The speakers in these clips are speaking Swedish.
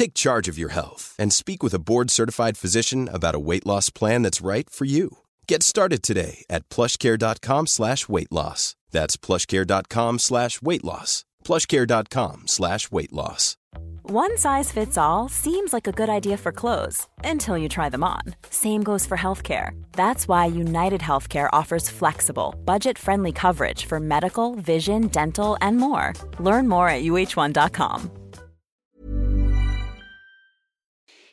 Take charge of your health and speak with a board-certified physician about a weight loss plan that's right for you. Get started today at plushcare.com slash weight loss. That's plushcare.com slash weight loss. plushcare.com slash weight loss. One size fits all seems like a good idea for clothes until you try them on. Same goes for healthcare. That's why United Healthcare offers flexible, budget friendly coverage for medical, vision, dental, and more. Learn more at uh1.com.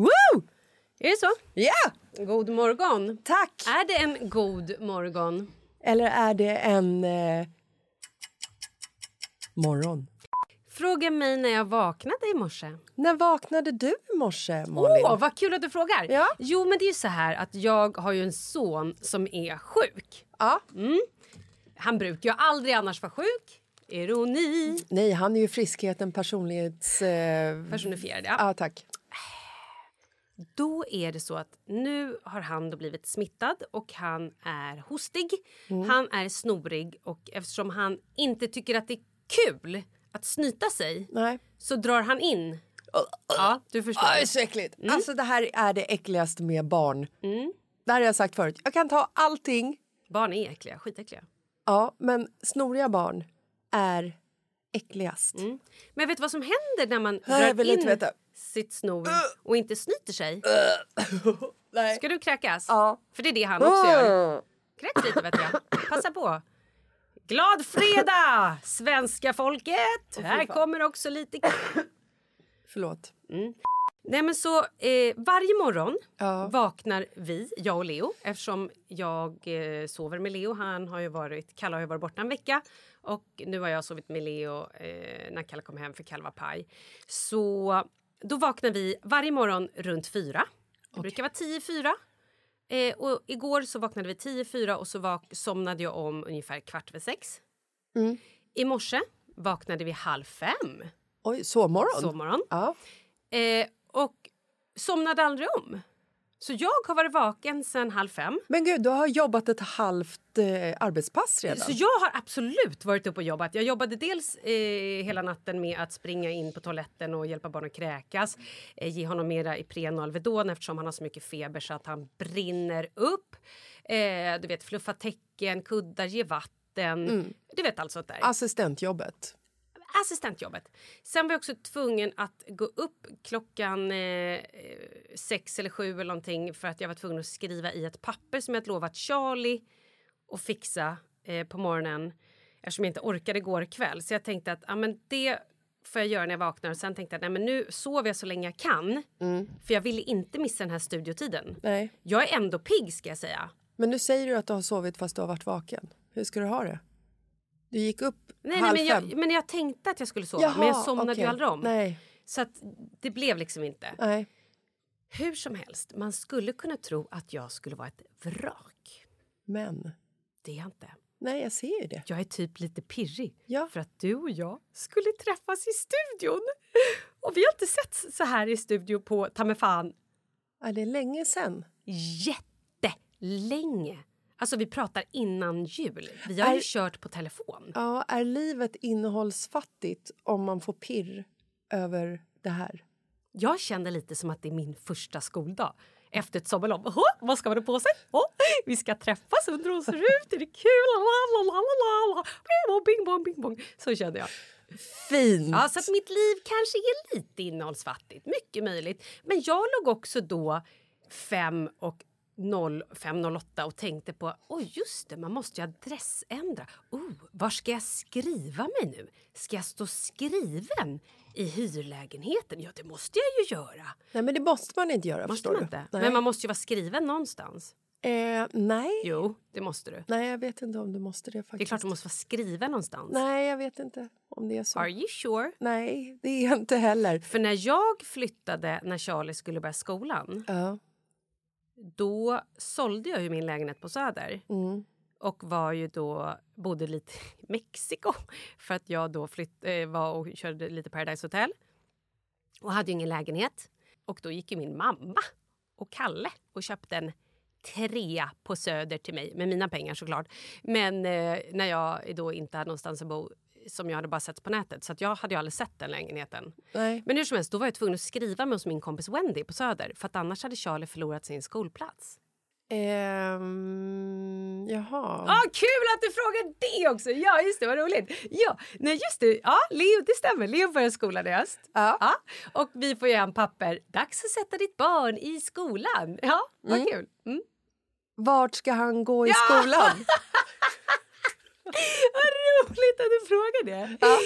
Woo! Är det så? Ja! God morgon. Tack! Är det en god morgon? Eller är det en... Eh, morgon? Fråga mig när jag vaknade i morse. När vaknade du i morse, Malin? Åh, vad kul att du frågar! Ja. Jo, men det är ju så här att jag har ju en son som är sjuk. Ja. Han brukar ju aldrig annars vara sjuk. Ironi. Nej, han är ju friskheten, personlighets... Eh, Personifierad, ja. ja, tack. Då är det så att nu har han då blivit smittad och han är hostig. Han är snorig och eftersom han inte tycker att det är kul att snyta sig Nej. så drar han in. Ja, du förstår. Aj, så äckligt. Alltså, det här är det äckligaste med barn. Det här har jag sagt förut. Jag kan ta allting, Barn är äckliga, skitäckliga. ja, men snoriga barn är äckligast. Men vet du vad som händer när man Nej, drar in sitt snor och inte snyter sig? Nej. Ska du kräkas? Ja. För det är det han också gör. Kräks lite vet jag. Passa på. Glad fredag, svenska folket! Här kommer också lite... Förlåt. Nej men så eh, varje morgon Ja. vaknar vi, jag och Leo, eftersom jag eh, sover med Leo. Han har ju varit, Kalle har ju varit borta en vecka och nu har jag sovit med Leo eh, när Kalle kom hem för Kalle var paj. Så då vaknar vi varje morgon runt fyra. Det brukar vara tio fyra. Eh, och igår så vaknade vi tio fyra och så vak- somnade jag om ungefär kvart över sex. I morse vaknade vi halv fem Oj, sovmorgon? sovmorgon. Ja. Eh, och somnade aldrig om. Så jag har varit vaken sen halv fem. Men gud, du har jobbat ett halvt eh, arbetspass redan. Så jag har absolut varit uppe och jobbat. Jag jobbade dels eh, hela natten med att springa in på toaletten och hjälpa barn att kräkas. Eh, ge honom mera Ipren och Alvedon eftersom han har så mycket feber så att han brinner upp. Eh, du vet, fluffa täcken, kuddar, ge vatten. Du vet allt sånt där Assistentjobbet. Assistentjobbet. Sen var jag också tvungen att gå upp klockan eh, sex eller sju eller någonting för att jag var tvungen att skriva i ett papper som jag hade lovat Charlie att fixa eh, på morgonen eftersom jag inte orkade igår kväll. Så jag tänkte att ja, men det får jag göra när jag vaknar. Och sen tänkte jag nej, men nu sover jag så länge jag kan. För jag ville inte missa den här studiotiden. Nej. Jag är ändå pigg ska jag säga. Men nu säger du att du har sovit fast du har varit vaken. Hur ska du ha det? Du gick upp Nej, halv nej, men, fem. jag, men jag tänkte att jag skulle sova men jag somnade okej. ju aldrig om. Nej, Så att det blev liksom inte. nej. Hur som helst, man skulle kunna tro att jag skulle vara ett vrak. Men. Det är jag inte. Nej, jag ser ju det. Jag är typ lite pirrig Ja. för att du och jag skulle träffas i studion. Och vi har inte sett så här i studio på ta mig fan Är det länge sen? jättelänge. Alltså vi pratar innan jul. Vi har ju Är- kört på telefon. Ja, är livet innehållsfattigt om man får pirr över det här? Jag känner lite som att det är min första skoldag. Efter ett sommarlov. Åh, vad ska man ha på sig? Åh, vi ska träffas, undrar hur det ser ut. Är det kul? La, la, la, la, la. Bing, bong, bing, bong, bing, bong. Så kände jag. Fint! Ja, så att mitt liv kanske är lite innehållsfattigt. Mycket möjligt. Men jag låg också då fem och 0508 och tänkte på oj just det, man måste ju adressändra. Oh, var ska jag skriva mig nu? Ska jag stå skriven i hyrlägenheten? Ja, det måste jag ju göra. Nej, men det måste man inte göra, Måste man inte? Men man måste ju vara skriven någonstans. Eh, nej. Jo, det måste du. nej, jag vet inte om du måste det faktiskt. Det är klart du måste vara skriven någonstans. Nej, jag vet inte om det är så. Are you sure? Nej, det är jag inte heller. För när jag flyttade när Charlie skulle börja skolan Ja. Då sålde jag ju min lägenhet på Söder. Mm. Och var ju då, bodde lite i Mexiko för att jag då flytt, eh, var och körde lite Paradise Hotel. Och hade ju ingen lägenhet. Och då gick ju min mamma och Kalle och köpte en trea på Söder till mig, med mina pengar såklart. Men eh, när jag då inte hade någonstans att bo som jag hade bara sett på nätet. Så att jag hade ju aldrig sett den lägenheten. Nej. Men hur som helst, då var jag tvungen att skriva mig hos min kompis Wendy på Söder. För att annars hade Charlie förlorat sin skolplats. Ehm, jaha. Ah, kul att du frågar det också! Ja, just det, vad roligt. Ja, nej, just det. Ja, Leo, det stämmer. Leo börjar skolan i höst. Ja. Och vi får ge en papper. Dags att sätta ditt barn i skolan. Ja, vad kul. Mm. Vart ska han gå i skolan? Vad roligt att du frågar det. Ja,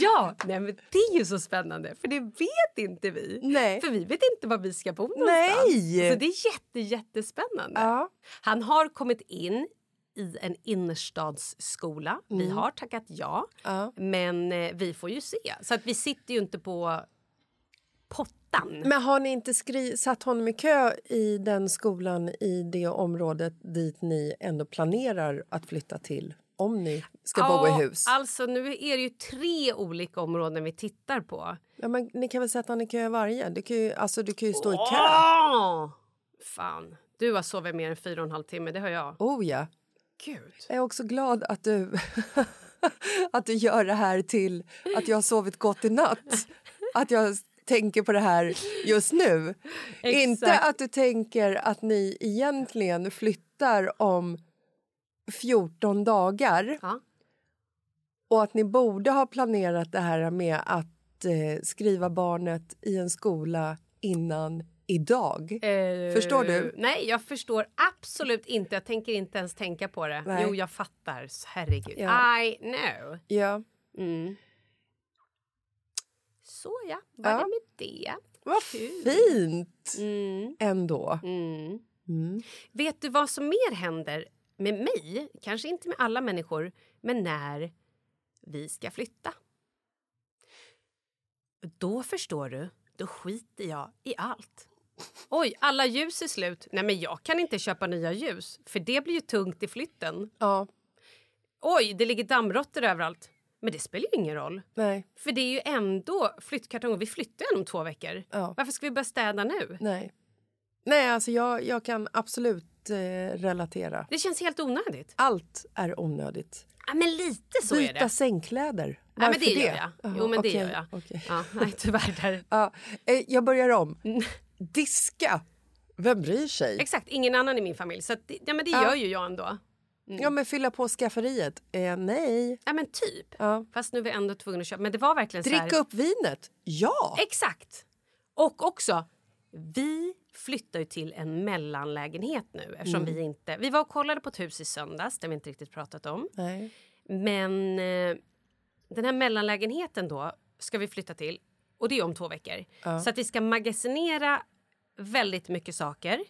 ja nej, men det är ju så spännande, för det vet inte vi. Nej. För vi vet inte var vi ska bo någonstans. Nej. Så det är jätte, jättespännande. Ja. Han har kommit in i en innerstadsskola. Vi har tackat ja, Ja. men eh, vi får ju se. Så att vi sitter ju inte på pottan. Men har ni inte skri- satt honom i kö i den skolan i det området dit ni ändå planerar att flytta till? Om ni ska bo i hus. Alltså nu är det ju tre olika områden vi tittar på. Ja, men ni kan väl sätta honom i kö varje? Du kan ju, alltså, du kan ju stå i kö. Fan, du har sovit mer än fyra och en halv timme, det har jag. Oh ja. Gud. Jag är också glad att du, att du gör det här till att jag har sovit gott i natt. Att jag tänker på det här just nu. Inte att du tänker att ni egentligen flyttar om 14 dagar Ja. och att ni borde ha planerat det här med att eh, skriva barnet i en skola innan idag. Eh, Förstår du? Nej, jag förstår absolut inte. Jag tänker inte ens tänka på det. Nej. Jo, jag fattar. Herregud. Ja. I know. Ja. Mm. Så ja, var Ja. det med det. Vad fint Mm. ändå. Mm. Mm. Vet du vad som mer händer med mig? Kanske inte med alla människor, men när vi ska flytta. Då förstår du, då skiter jag i allt. Oj, alla ljus är slut. Nej, men jag kan inte köpa nya ljus, för det blir ju tungt i flytten. Ja. Oj, det ligger dammråttor överallt. Men det spelar ju ingen roll. Nej, För det är ju ändå flyttkartonger. Vi flyttar ju om två veckor. Ja. Varför ska vi börja städa nu? nej. Nej, alltså jag, jag kan absolut eh, relatera. Det känns helt onödigt. Allt är onödigt. Ja, men lite så är Byta det. sängkläder. Ja, men Varför det gör jag. Jo, men det okej, gör jag. okej. Ja, nej, tyvärr. Där. Ja, eh, jag börjar om. Mm. Diska. Vem bryr sig? Exakt, ingen annan i min familj. Så att, det- ja, men det Ja. gör ju jag ändå. Ja, men fylla på skafferiet. Eh, nej. Ja, men typ. Ja. Fast nu är vi ändå tvungna att köpa. Men det var verkligen så här... Dricka upp vinet. Ja! Exakt. Och också, vi flyttar ju till en mellanlägenhet nu eftersom Mm. vi inte... Vi var och kollade på ett hus i söndags, det har vi inte riktigt pratat om. Nej. Men eh, den här mellanlägenheten då ska vi flytta till och det är om två veckor. Så att vi ska magasinera väldigt mycket saker.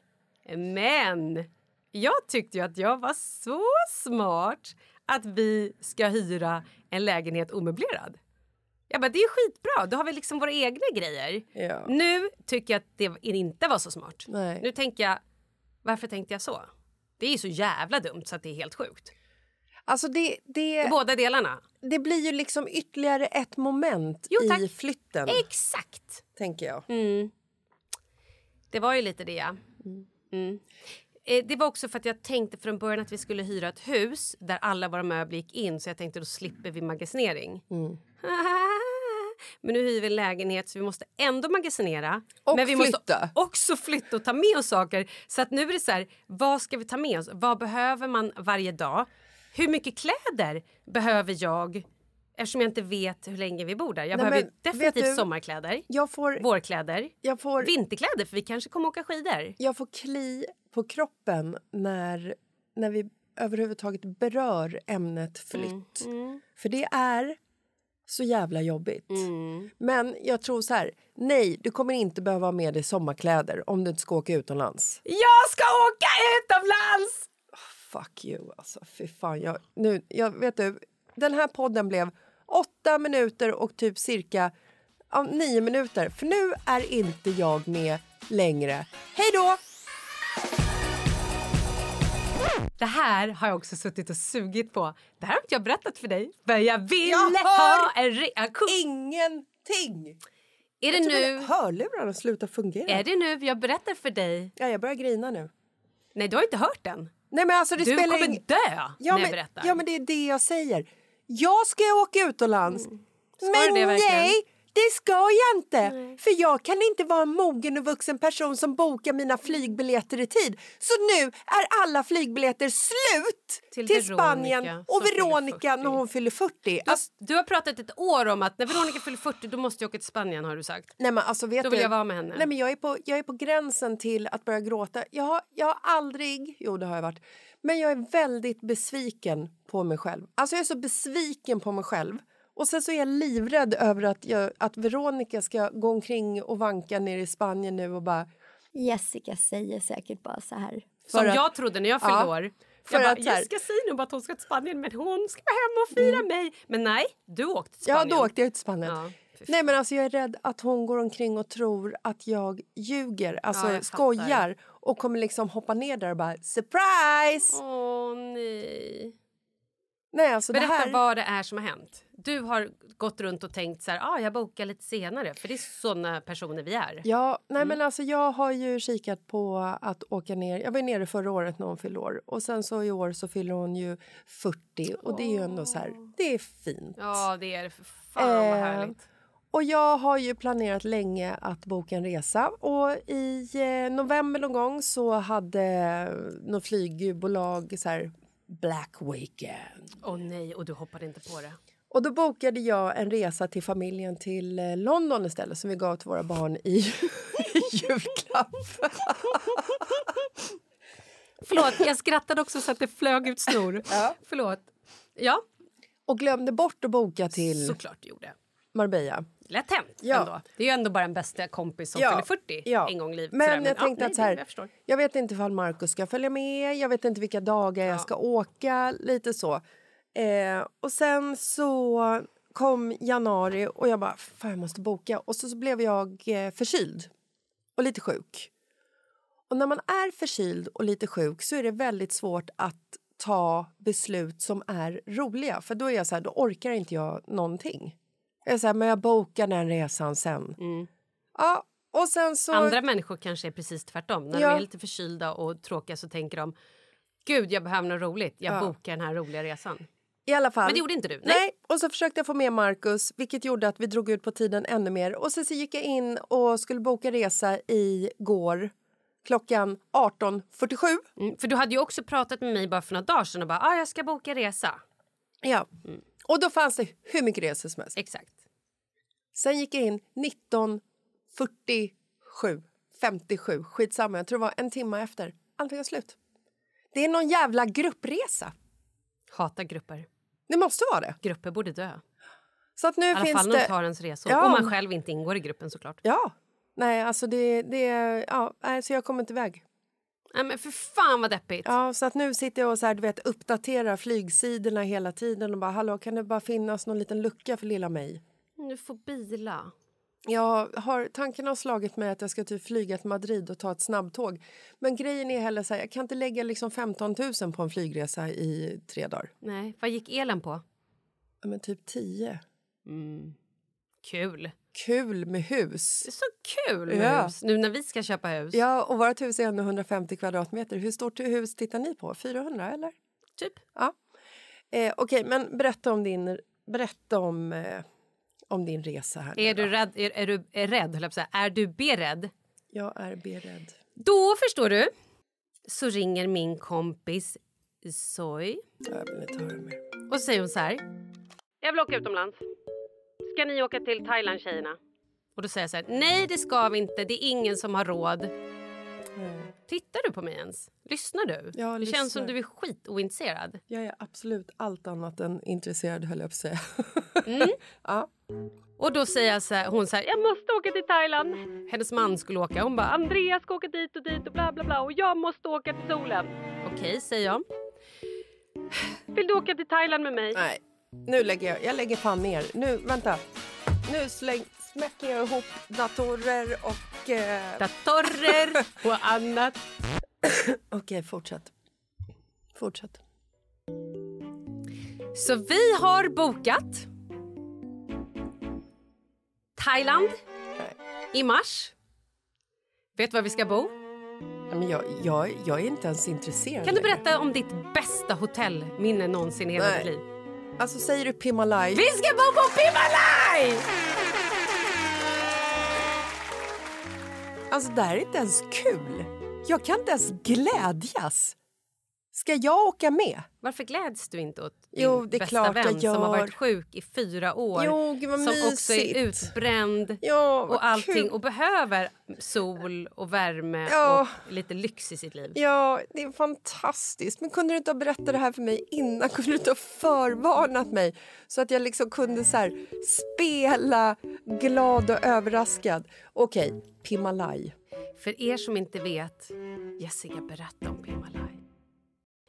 Men jag tyckte ju att jag var så smart att vi ska hyra en lägenhet omöblerad. Jag bara, det är skitbra, då har vi liksom våra egna grejer. Ja. Nu tycker jag att det inte var så smart. Nej. Nu tänker jag, varför tänkte jag så? Det är ju så jävla dumt så att det är helt sjukt. Alltså det, I det, båda delarna. det blir ju liksom ytterligare ett moment Jo, i flytten, Exakt! tänker jag. Mm. Det var ju lite det, ja. Mm. Eh, Det var också för att jag tänkte från början att vi skulle hyra ett hus där alla våra möbler gick in så jag tänkte då slipper vi magasinering. Men nu hyr vi en lägenhet så vi måste ändå magasinera. Och men vi måste flytta. också flytta och ta med oss saker. Så att nu är det så här, vad ska vi ta med oss? Vad behöver man varje dag? Hur mycket kläder behöver jag? Eftersom jag inte vet hur länge vi bor där. Jag Nej, behöver definitivt du- sommarkläder. Jag får, Vårkläder. jag, får, Vinterkläder, för vi kanske kommer åka skidor. jag får kli på kroppen när, när vi överhuvudtaget berör ämnet flytt. Mm. För det är så jävla jobbigt. Men jag tror så här, nej, du kommer inte behöva ha med dig sommarkläder om du inte ska åka utomlands. Jag ska åka utomlands! Fuck you, alltså. Fy fan. Jag, nu, jag, vet du, den här podden blev åtta minuter och typ cirka ja, nio minuter. För nu är inte jag med längre. Hej då! Det här har jag också suttit och sugit på. Det här har inte jag berättat för dig. För jag ville Jag ha en reaktion. Ingenting! Är det nu? att Hörlurarna slutar fungera. Är det nu jag berättar för dig? Ja, jag börjar grina nu. Nej, du har inte hört den. Nej, men alltså, det Du spelar kommer ing- dö ja, när jag men, berättar. Ja, men det är det jag säger. Jag ska åka utomlands. Mm. du Men det nej, det ska jag inte. För jag kan inte vara en mogen och vuxen person som bokar mina flygbiljetter i tid. Så nu är alla flygbiljetter slut Till till, Spanien och Veronica 40. när hon fyller 40. Du, Alltså, du har pratat ett år om att när Veronica fyller 40 då måste jag åka till Spanien har du sagt. nej, men alltså, vet Då vill du, jag vara med henne. Nej, men jag, är på, jag är på gränsen till att börja gråta. Jag har, jag har aldrig... Jo, det har jag varit. Men jag är väldigt besviken på mig själv. Alltså Jag är så besviken på mig själv. Och sen så är jag livrädd över att, jag, att Veronica ska gå omkring och vanka nere i Spanien nu och bara... Jessica säger säkert bara så här. Som att- jag trodde när jag fyllde Ja, år. för Jag bara, att Jessica säger nog bara att hon ska till Spanien men hon ska vara hemma och fira mig. Men nej, du åkte till Ja, Spanien. då åkte jag till Spanien. Ja, Nej, men alltså jag är rädd att hon går omkring och tror att jag ljuger, alltså Ja, jag fattar. skojar och kommer liksom hoppa ner där och bara surprise! Åh nej. Nej, alltså det Berätta här... vad det är som har hänt. Du har gått runt och tänkt så här, ah, jag bokar lite senare. För det är såna personer vi är. Ja, nej Mm. men alltså jag har ju kikat på att åka ner. Jag var nere förra året när hon fyllde år och sen så i år så fyller hon ju 40 och det är ju ändå så här, det är fint. Ja, det är det. Fan vad Eh, härligt. Och jag har ju planerat länge att boka en resa och i eh, november någon gång så hade något flygbolag så här Black Weekend. Åh nej, och du hoppade inte på det. Och då bokade jag en resa till familjen till eh, London istället som vi gav till våra barn i, i julklapp. Förlåt, jag skrattade också så att det flög ut snor. Ja. Förlåt. Ja, Och glömde bort att boka till såklart gjorde. Marbella. Lätt hänt Ja. ändå. Det är ju ändå bara en bästa kompis som fyller 40 ja. en gång i livet. Men sådär. jag tänkte ja, att så här, Jag jag vet inte ifall Markus ska följa med, jag vet inte vilka dagar jag ska åka, lite så. Eh, och sen så kom januari och jag bara, fan jag måste boka. Och så, så blev jag eh, förkyld och lite sjuk. Och när man är förkyld och lite sjuk så är det väldigt svårt att ta beslut som är roliga. För då är jag så här, då orkar inte jag någonting. Jag är så här, men jag bokar den resan sen. Ja, och sen så... Andra människor kanske är precis tvärtom. När Ja. de är lite förkylda och tråkiga så tänker de Gud, jag behöver något roligt. Jag Ja. bokar den här roliga resan. I alla fall. Men det gjorde inte du. Nej. Nej. och så försökte jag få med Marcus vilket gjorde att vi drog ut på tiden ännu mer. Och sen så gick jag in och skulle boka resa igår klockan 18.47. Mm, för du hade ju också pratat med mig bara för några dagar sedan och bara ah, jag ska boka resa. Ja. Och då fanns det hur mycket resor som helst. Exakt. Sen gick jag in 19.47, 57, skitsamma. Jag tror det var en timme efter. Allting var slut. Det är någon jävla gruppresa. Hatar grupper. Det måste vara det. Grupper borde dö. Så att nu I alla finns fall när de det... tar ens resor. Ja. Om man själv inte ingår i gruppen såklart. Ja. Nej, alltså det... det ja, så jag kommer inte iväg. Nej men för fan vad deppigt. Ja, så att nu sitter jag och så här, du vet, uppdaterar flygsidorna hela tiden och bara hallå, kan det bara finnas någon liten lucka för lilla mig? Du får bila. Jag har, tanken har slagit mig att jag ska typ flyga till Madrid och ta ett snabbtåg. Men grejen är heller så här, jag kan inte lägga liksom 15 000 på en flygresa i tre dagar. Nej, vad gick elen på? Ja, Men typ 10. Kul. Kul med hus. Det är så kul med Ja. hus. Nu när vi ska köpa hus. Ja, och vårt hus är ändå 150 kvadratmeter. Hur stort hus tittar ni på? 400 eller? Typ. Ja. Eh, Okej, men berätta om din, berätta om, eh, om din resa här. nu Är då. du rädd? Är, är du är rädd höll jag på att säga. Är du beredd? Jag är beredd. Då förstår du. Så ringer min kompis Zoe Jag vill inte höra mer. och så säger hon så här. Jag vill åka utomlands. Ska ni åka till Thailand tjejerna? Och då säger jag så här. Nej det ska vi inte. Det är ingen som har råd. Tittar du på mig ens? Lyssnar du? Jag det känns som lyssnar. du är skitointresserad. Jag är absolut allt annat än intresserad, höll jag på att säga. ja. Och då säger jag så här, hon så här, jag måste åka till Thailand. Hennes man skulle åka. Hon bara, Andreas ska åka dit och dit och bla bla bla och jag måste åka till solen. Okej, säger jag. Vill du åka till Thailand med mig? Nej, nu lägger jag, jag lägger fan ner. Nu, vänta. Nu släng, smäcker jag ihop datorer och... Eh, Datorer och annat. Okej, fortsätt. Fortsätt. Så vi har bokat Thailand Nej. i mars. Vet du var vi ska bo? Men jag, jag, jag är inte ens intresserad Kan du berätta om ditt bästa hotellminne någonsin i hela ditt liv? Alltså, säger du Pimalaj? Vi ska bo på Pimalaj! Alltså, det här är inte ens kul. Jag kan inte ens glädjas. Ska jag åka med? Varför gläds du inte åt din Jo, bästa vän som har varit sjuk i fyra år? Jo, som också är utbränd Ja, och allting kul. och behöver sol och värme Ja. och lite lyx i sitt liv. Ja, det är fantastiskt. Men kunde du inte ha berättat det här för mig innan? Kunde du inte ha förvarnat mig så att jag liksom kunde så här spela glad och överraskad? Okej, Pimalaj. För er som inte vet, Jessica berätta om Pimalaj.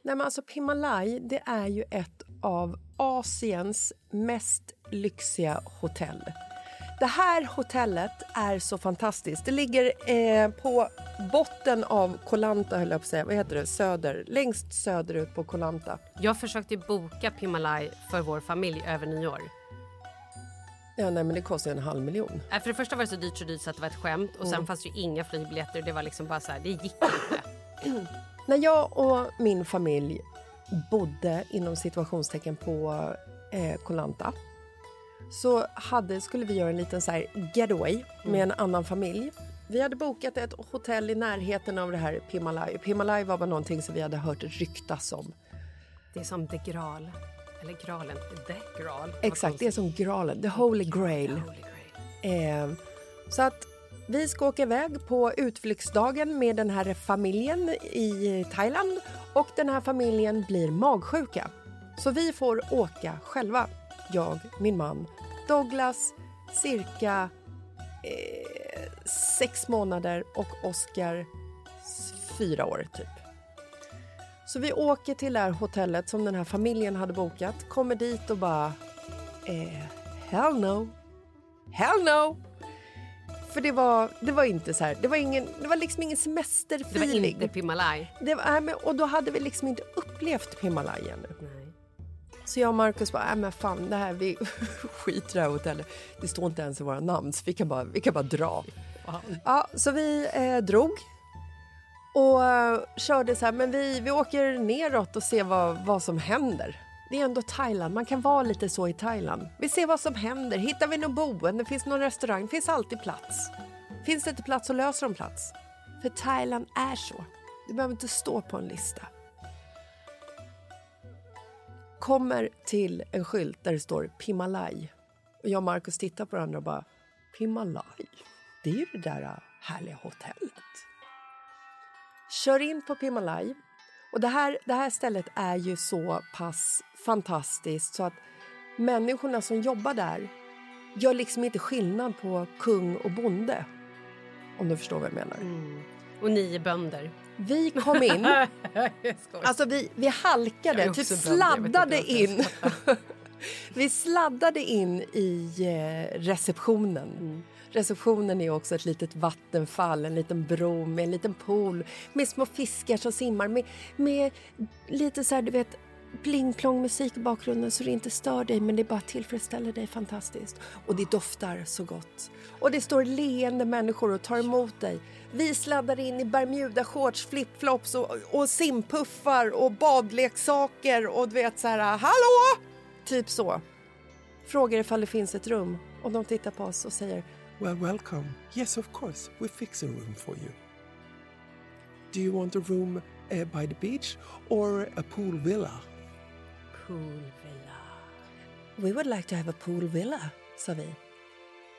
Nej, men alltså Pimalaj, det är ju ett av Asiens mest lyxiga hotell. Det här hotellet är så fantastiskt. Det ligger eh, på botten av Koh Lanta, höll jag på att säga. Vad heter det? Söder. Längst söderut på Koh Lanta. Jag försökte boka Pimalaj för vår familj över nyår. Ja, nej, men det kostar en halv miljon. Äh, För det första var det så dyrt så dyrt så att det var ett skämt och Mm. sen fanns det ju inga flygbiljetter. Det var liksom bara så här, det gick inte. När jag och min familj bodde inom situationstecken på eh, Koh Lanta så hade, skulle vi göra en liten så här getaway med en annan familj. Vi hade bokat ett hotell i närheten av det här Pimalaj. Pimalaj var bara någonting som vi hade hört ryktas om. Det är som The Graal. Eller Graalen, The Graal. Exakt, det är som graalen, the holy grail. Holy Grail. Eh, så att vi ska åka iväg på utflyktsdagen med den här familjen i Thailand och den här familjen blir magsjuka. Så vi får åka själva. Jag, min man, Douglas, cirka eh, sex månader och Oscar fyra år, typ. Så vi åker till det här hotellet som den här familjen hade bokat, kommer dit och bara... Eh, hell no. Hell no! För det var, det var inte så här, det var, ingen, det var liksom ingen Det var semesterfeeling. inte Pimalaj. Det var, men, och då hade vi liksom inte upplevt Himalaya ännu. Så jag och Markus bara, nej men fan det här, vi skiter i det här hotellet. Det står inte ens i våra namn så vi kan bara, vi kan bara dra. Ja, så vi eh, drog och eh, körde så här, men vi, vi åker neråt och ser vad, vad som händer. Det är ändå Thailand, man kan vara lite så i Thailand. Vi ser vad som händer, hittar vi något boende, finns någon restaurang, finns alltid plats. Finns det inte plats så löser de plats. För Thailand är så. Det behöver inte stå på en lista. Kommer till en skylt där det står Pimalaj. Och jag och Markus tittar på varandra och bara Pimalaj? Det är ju det där äh, härliga hotellet. Kör in på Pimalaj. Och det här, det här stället är ju så pass fantastiskt så att människorna som jobbar där gör liksom inte skillnad på kung och bonde. Om du förstår vad jag menar. Och nio bönder. Vi kom in, alltså vi, vi halkade, är typ sladdade in. vi sladdade in i eh, receptionen. Mm. Receptionen är också ett litet vattenfall, en liten bro med en liten pool med små fiskar som simmar med, med lite så här, du vet plingplong musik i bakgrunden så det inte stör dig men det bara tillfredsställer dig fantastiskt. Och det doftar så gott. Och det står leende människor och tar emot dig. Vi sladdar in i Bermuda-shorts, flipflops och, och simpuffar och badleksaker och du vet så här hallå! Typ så. Frågar ifall det finns ett rum och de tittar på oss och säger Well, welcome. Yes, of course. We fix a room for you. Do you want a room uh, by the beach or a pool villa? Poolvilla. We would like to have a pool villa, sa vi.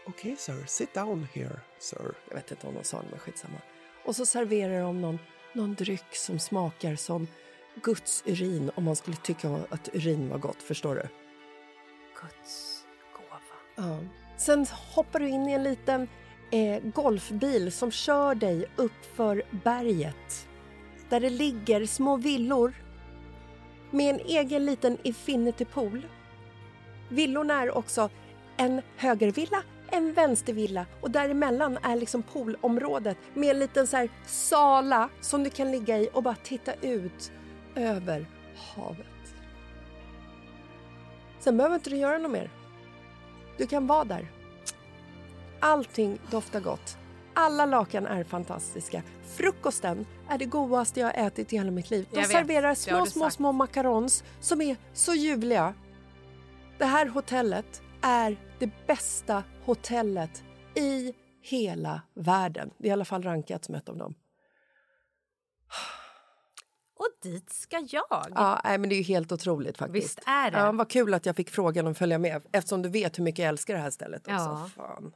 Okay, sir. Sit down here, sir. Jag vet inte om de sa det, men skitsamma. Och så serverar de någon, någon dryck som smakar som Guds urin om man skulle tycka att urin var gott, förstår du? Guds gåva. Ja. Sen hoppar du in i en liten eh, golfbil som kör dig upp för berget där det ligger små villor med en egen liten infinity pool. Villorna är också en högervilla, en vänstervilla och däremellan är liksom poolområdet med en liten så här sala som du kan ligga i och bara titta ut över havet. Sen behöver inte du göra något mer. Du kan vara där. Allting doftar gott. Alla lakan är fantastiska. Frukosten är det godaste jag har ätit i hela mitt liv. De serverar små, små, små macarons som är så ljuvliga. Det här hotellet är det bästa hotellet i hela världen. Det är i alla fall rankat som ett av dem. Och dit ska jag. Ja, nej, men det är ju helt otroligt faktiskt. Visst är det. Ja, vad kul att jag fick frågan om att följa med eftersom du vet hur mycket jag älskar det här stället. Också. Ja. Fan.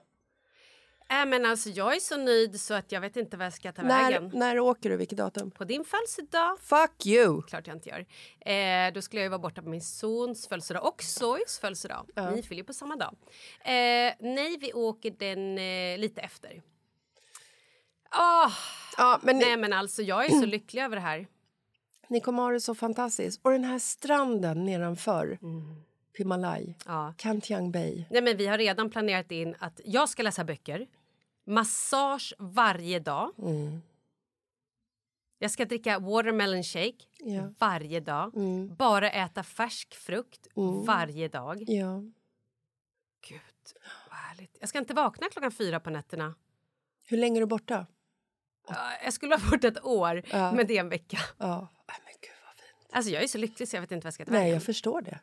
Äh, men alltså, jag är så nöjd så att jag vet inte vad jag ska ta När, vägen. när åker du? Vilket datum? På din födelsedag. Fuck you! Klart jag inte gör. Eh, då skulle jag ju vara borta på min sons födelsedag och Zoes födelsedag. Ni fyller på samma dag. Eh, nej, vi åker den eh, lite efter. Ah, Ja, men nej, men alltså jag är så lycklig över det här. ni kommer ha det så fantastiskt. Och den här stranden nedanför Mm. Pimalaj, Ja. Kantiang Bay. Nej, men vi har redan planerat in att jag ska läsa böcker. Massage varje dag. Jag ska dricka watermelon shake Ja. varje dag. Bara äta färsk frukt varje dag. Ja. Gud, vad härligt. Jag ska inte vakna klockan fyra på nätterna. Hur länge är du borta? Ja, Jag skulle vara borta ett år, Ja. men det är en vecka. Ja. Men gud vad fint. Alltså jag är så lycklig så jag vet inte vad jag ska ta Nej, vägen. jag förstår det.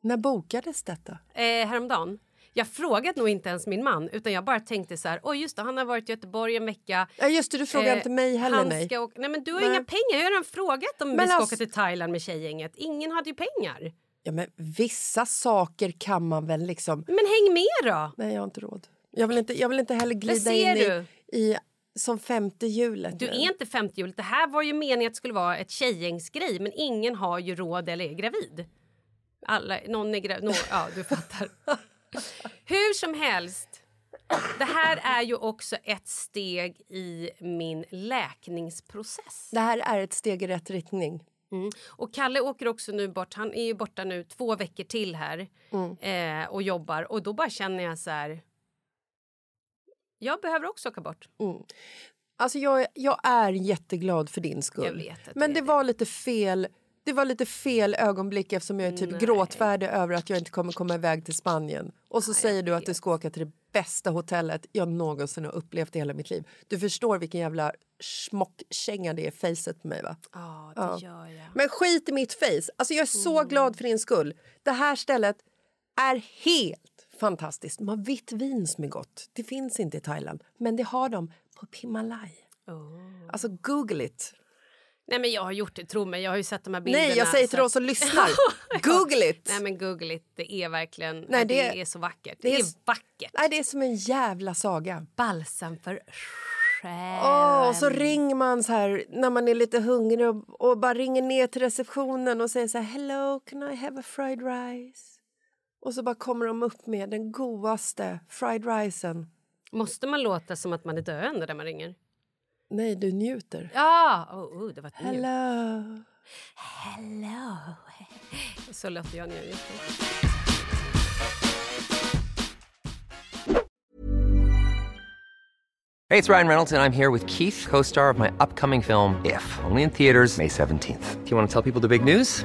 När bokades detta? Eh, häromdagen. Jag frågade nog inte ens min man utan jag bara tänkte så här, oj just det, han har varit i Göteborg en vecka. Ja, just det, du frågar Eh, inte mig heller. han Nej. Åka, nej men du har Nej. inga pengar, jag har redan frågat om Men vi ska alltså- åka till Thailand med tjejgänget. Ingen hade ju pengar. Ja, men vissa saker kan man väl liksom... Men häng med då! Nej, jag har inte råd. Jag vill inte, jag vill inte heller glida in i, i som femte hjulet. Du nu. är inte 50 hjulet. Det här var ju meningen att det skulle vara ett tjejgängsgrej men ingen har ju råd eller är gravid. Alla, någon är gravid. Nå, ja, du fattar. Hur som helst. Det här är ju också ett steg i min läkningsprocess. Det här är ett steg i rätt riktning. Mm. Och Kalle åker också nu bort. Han är ju borta nu två veckor till här Mm. eh, och jobbar. Och då bara känner jag så här... Jag behöver också åka bort. Alltså jag, jag är jätteglad för din skull. Men det är var lite fel det var lite fel ögonblick eftersom jag är typ Nej. gråtfärdig över att jag inte kommer komma iväg till Spanien. Och så säger du att du ska åka till det bästa hotellet jag någonsin har upplevt i hela mitt liv. Du förstår vilken jävla smockkänga det är i facet på mig va? Ja, det Ja. gör jag. Men skit i mitt face. Alltså jag är så Mm. glad för din skull. Det här stället är helt fantastiskt. De har vitt vin som är gott. Det finns inte i Thailand, men det har de på Pimalaj. Alltså google it. Nej men jag har gjort det, tro mig. Jag har ju sett de här bilderna. Nej, jag säger till så de som lyssnar. Google it! Nej men google it, det är verkligen, Nej, det- det, är så vackert. det Det är vackert. Nej, det är som en jävla saga. Balsam för själen. Åh, och så ringer man så här när man är lite hungrig och, och bara ringer ner till receptionen och säger så här Hello, can I have a fried rice? Och så bara kommer de upp med den godaste fried ricen. Måste man låta som att man är döende där man ringer? Nej, du njuter. Ja! Oh, oh, det var ett njut. Hello. Hello. Så låter jag när jag njuter. Hey, it's Ryan Reynolds, and I'm here with Keith, co star of my upcoming film, If, only in theaters, May 17th. Do you want to tell people the big news?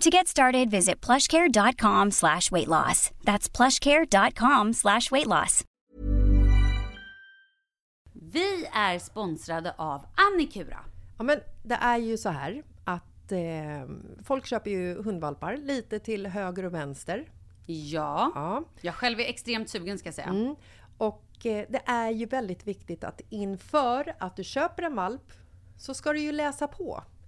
To get started, visit plushcare.com slash weight loss. That's plushcare.com slash weight loss. Vi är sponsrade av Annikura. Ja, men det är ju så här att eh, folk köper ju hundvalpar lite till höger och vänster. Ja. Ja. Jag själv är extremt sugen ska jag säga. Mm. Och eh, det är ju väldigt viktigt att inför att du köper en valp så ska du ju läsa på.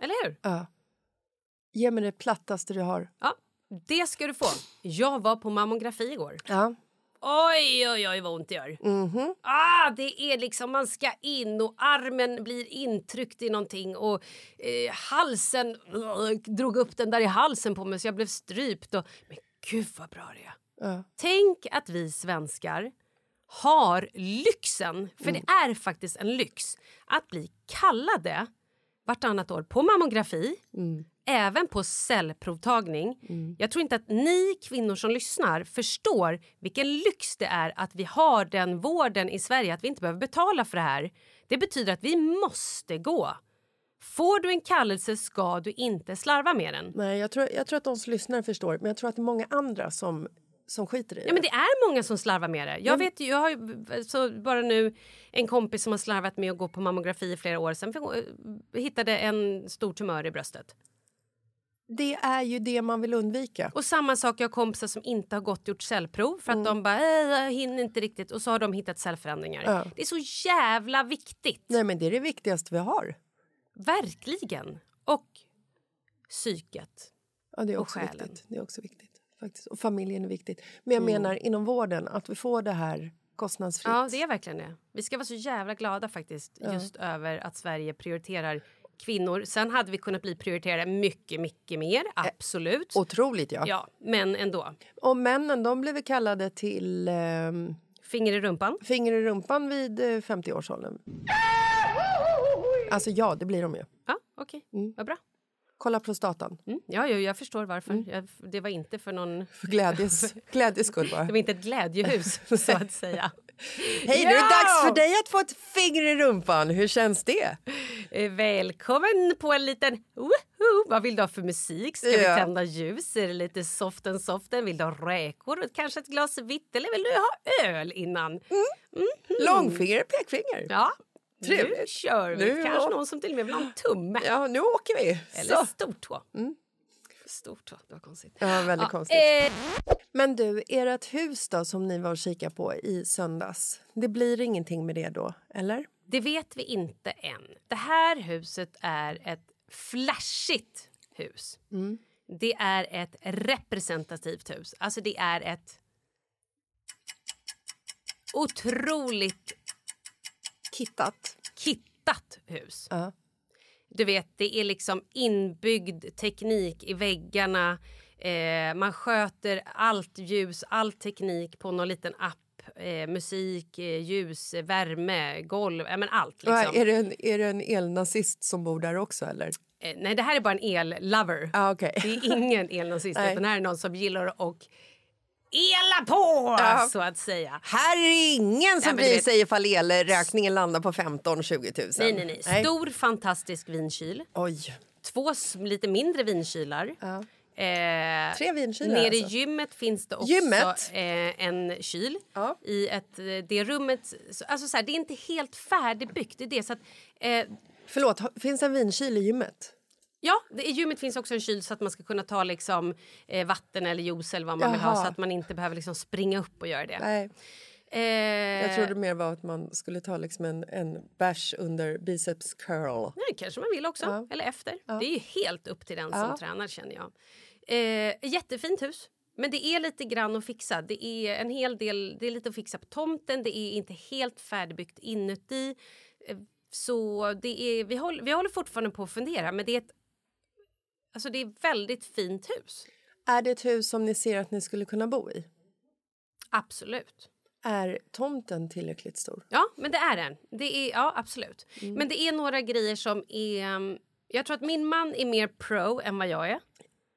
Eller hur? Ja. Ge mig det plattaste du har. Ja, det ska du få. Jag var på mammografi igår. Ja. Oj, oj, oj vad ont det gör. Mhm. Ah, det är liksom, man ska in och armen blir intryckt i någonting och eh, halsen, uh, drog upp den där i halsen på mig så jag blev strypt. Och, men gud vad bra det är. Ja. Tänk att vi svenskar har lyxen, för det är faktiskt en lyx, att bli kallade vartannat år på mammografi, även på cellprovtagning. Jag tror inte att ni kvinnor som lyssnar förstår vilken lyx det är att vi har den vården i Sverige, att vi inte behöver betala för det här. Det betyder att vi måste gå. Får du en kallelse ska du inte slarva med den. Nej, jag tror, jag tror att de som lyssnar förstår, men jag tror att det är många andra som, som skiter i det. Ja, men det är många som slarvar med det. Jag vet jag har så bara nu en kompis som har slarvat med att gå på mammografi i flera år sedan för, eh, hittade en stor tumör i bröstet. Det är ju det man vill undvika. Och samma sak, jag har kompisar som inte har gått gjort cellprov för att de bara äh, jag hinner inte riktigt och så har de hittat cellförändringar. Ja. Det är så jävla viktigt. Nej, men det är det viktigaste vi har. Verkligen. Och psyket. Ja, det är Och också själen. viktigt. Det är också viktigt. Faktiskt. Och familjen är viktigt. Men jag menar inom vården, att vi får det här kostnadsfritt. Ja, det är verkligen det. Vi ska vara så jävla glada faktiskt just över att Sverige prioriterar kvinnor. Sen hade vi kunnat bli prioriterade mycket, mycket mer. Absolut. Otroligt ja. Ja, men ändå. Och männen, de blev kallade till ehm, Finger i rumpan. finger i rumpan vid eh, 50-årsåldern. Alltså ja, det blir de ju. Ja, okej. Vad bra. Kolla prostatan. Mm. Ja, ja, jag förstår varför. Jag, det var inte för någon... För glädjes, glädjes skull bara. Det var inte ett glädjehus, så att säga. Hej, nu är det Ja! dags för dig att få ett finger i rumpan. Hur känns det? Eh, Välkommen på en liten... Woho! Vad vill du ha för musik? Ska vi Ja. tända ljus? Är det lite soften soften? Vill du ha räkor? Kanske ett glas vitt? Eller vill du ha öl innan? Långfinger, pekfinger. Ja, nu Trevligt. kör vi. Nu- Kanske någon som till och med vill ha en tumme. Ja, nu åker vi. Eller Så. stortå. Stortå, det var konstigt. Ja, väldigt Ja, konstigt. eh, Men du, ert hus då som ni var och kika på i söndags. Det blir ingenting med det då, eller? Det vet vi inte än. Det här huset är ett flashigt hus. Det är ett representativt hus. Alltså det är ett otroligt Kittat. kittat hus. Ja. Du vet, det är liksom inbyggd teknik i väggarna. Eh, man sköter allt ljus, all teknik på någon liten app. Eh, musik, eh, ljus, värme, golv, men allt. Liksom. Är, det en, är det en elnazist som bor där också, eller? Eh, nej, det här är bara en el-lover. Ah, okej. Det är ingen elnazist, utan det här är någon som gillar att ela på, Ja. så att säga. Här är det ingen som bryr sig ifall elräkningen landar på 15-20 000. Nej, nej, nej. Stor, fantastisk vinkyl. Oj. Två lite mindre vinkylar. Ja. Eh, Tre vinkylar Nere alltså. i gymmet finns det också Gymmet? eh, en kyl. Ja. I ett, eh, det rummet... så- Alltså så här, det är inte helt färdigbyggt. Det är det, så att, eh, Förlåt, finns en vinkyl i gymmet? Ja, det, i gymmet finns också en kyl så att man ska kunna ta liksom, eh, vatten eller juice eller vad man vill ha Jaha. så att man inte behöver liksom springa upp och göra det. Nej, Eh, jag trodde mer var att man skulle ta liksom en, en bärs under biceps curl. Nej, kanske man vill också. Ja. Eller efter. Ja. Det är ju helt upp till den Ja. som tränar känner jag. Eh, jättefint hus. Men det är lite grann att fixa. Det är en hel del, det är lite att fixa på tomten. Det är inte helt färdigbyggt inuti. Eh, så det är, vi, håller, vi håller fortfarande på att fundera. Men det är ett, alltså det är ett väldigt fint hus. Är det ett hus som ni ser att ni skulle kunna bo i? Absolut. Är tomten tillräckligt stor? Ja, men det är den. Det är, ja, absolut. Men det är några grejer som är... um, Jag tror att min man är mer pro än vad jag är.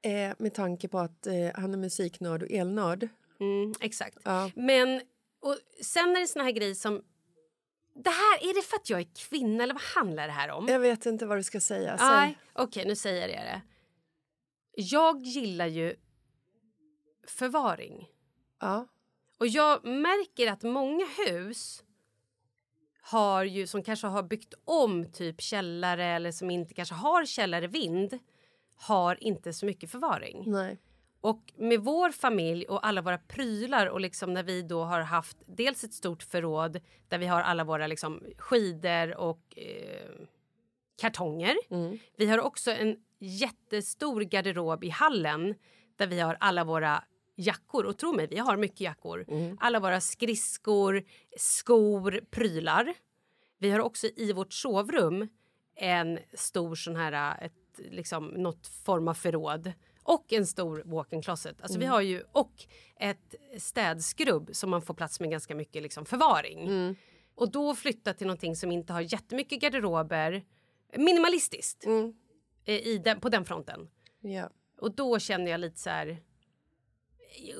Eh, med tanke på att eh, han är musiknörd och elnörd. Mm, exakt. Ja. Men och sen är det såna här grejer som... Det här, är det för att jag är kvinna eller vad handlar det här om? Jag vet inte vad du ska säga. Säg. Okej nu säger jag det. Jag gillar ju förvaring. Ja. Och jag märker att många hus har ju, som kanske har byggt om typ källare eller som inte kanske har källare-vind har inte så mycket förvaring. Nej. Och med vår familj och alla våra prylar och liksom när vi då har haft dels ett stort förråd där vi har alla våra liksom skidor och eh, kartonger. Vi har också en jättestor garderob i hallen där vi har alla våra jackor. Och tro mig, vi har mycket jackor. Alla våra skridskor, skor, prylar. Vi har också i vårt sovrum en stor sån här, ett, liksom, något form av förråd och en stor walk-in closet. Alltså vi har ju, och ett städskrubb som man får plats med ganska mycket liksom, förvaring. Och då flytta till någonting som inte har jättemycket garderober, minimalistiskt eh, i den, på den fronten. Ja. Och då känner jag lite så här...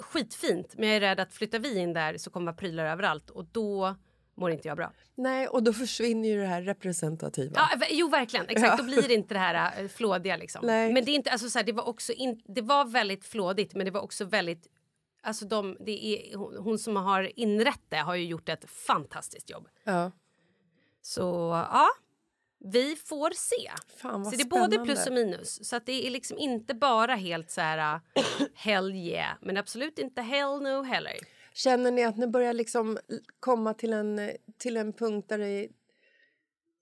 Skitfint, men jag är rädd att flyttar vi in där så kommer det vara prylar överallt och då mår inte jag bra. Nej, och då försvinner ju det här representativa. Ja, jo, verkligen. Exakt, Ja. då blir det inte det här äh, flådiga. Liksom. Nej. Men det, är inte, alltså, så här, det, var också in, det var väldigt flådigt, men det var också väldigt... Alltså, de, det är, hon, hon som har inrett det har ju gjort ett fantastiskt jobb. Ja. Så ja, vi får se. Fan, så det är både plus och minus. Så att det är liksom inte bara helt så här hell yeah, men absolut inte hell no heller. Känner ni att ni börjar liksom komma till en, till en punkt där det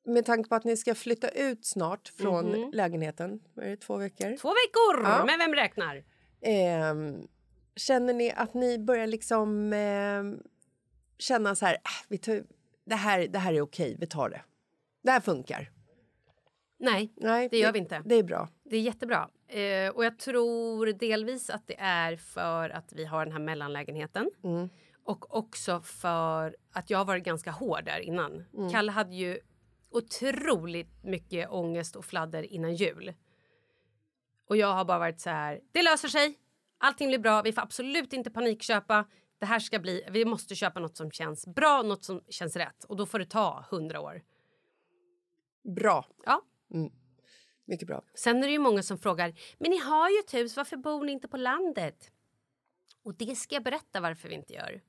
med tanke på att ni ska flytta ut snart från Mhm. lägenheten, vad är det, två veckor? Två veckor! Ja. Men vem räknar? Ehm, känner ni att ni börjar liksom ehm, känna så här, äh, vi tar, det här, det här är okej, vi tar det. Det här funkar. Nej, Nej, det gör vi inte. Det är bra. Det är jättebra. Eh, och jag tror delvis att det är för att vi har den här mellanlägenheten. Mm. Och också för att jag har varit ganska hård där innan. Mm. Kalle hade ju otroligt mycket ångest och fladder innan jul. Och jag har bara varit så här, det löser sig. Allting blir bra. Vi får absolut inte panikköpa. Det här ska bli, vi måste köpa något som känns bra, något som känns rätt. Och då får det ta hundra år. Bra. Ja. Mm. Mycket bra. Sen är det ju många som frågar, men ni har ju ett hus, varför bor ni inte på landet? Och det ska jag berätta varför vi inte gör.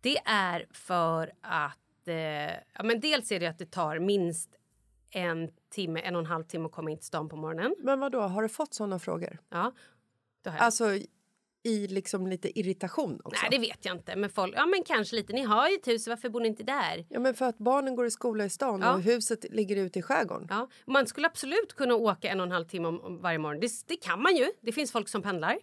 Det är för att, eh, ja men dels är det att det tar minst en timme, en och en halv timme att komma in till stan på morgonen. Men vad då har du fått såna frågor? Ja, det har jag. Alltså i liksom lite irritation också? Nej, det vet jag inte. Men folk, ja men kanske lite. Ni har ju ett hus, varför bor ni inte där? Ja, men för att barnen går i skola i stan Ja. och huset ligger ute i skärgården. Ja, man skulle absolut kunna åka en och en halv timme om, om varje morgon. Det, det kan man ju. Det finns folk som pendlar.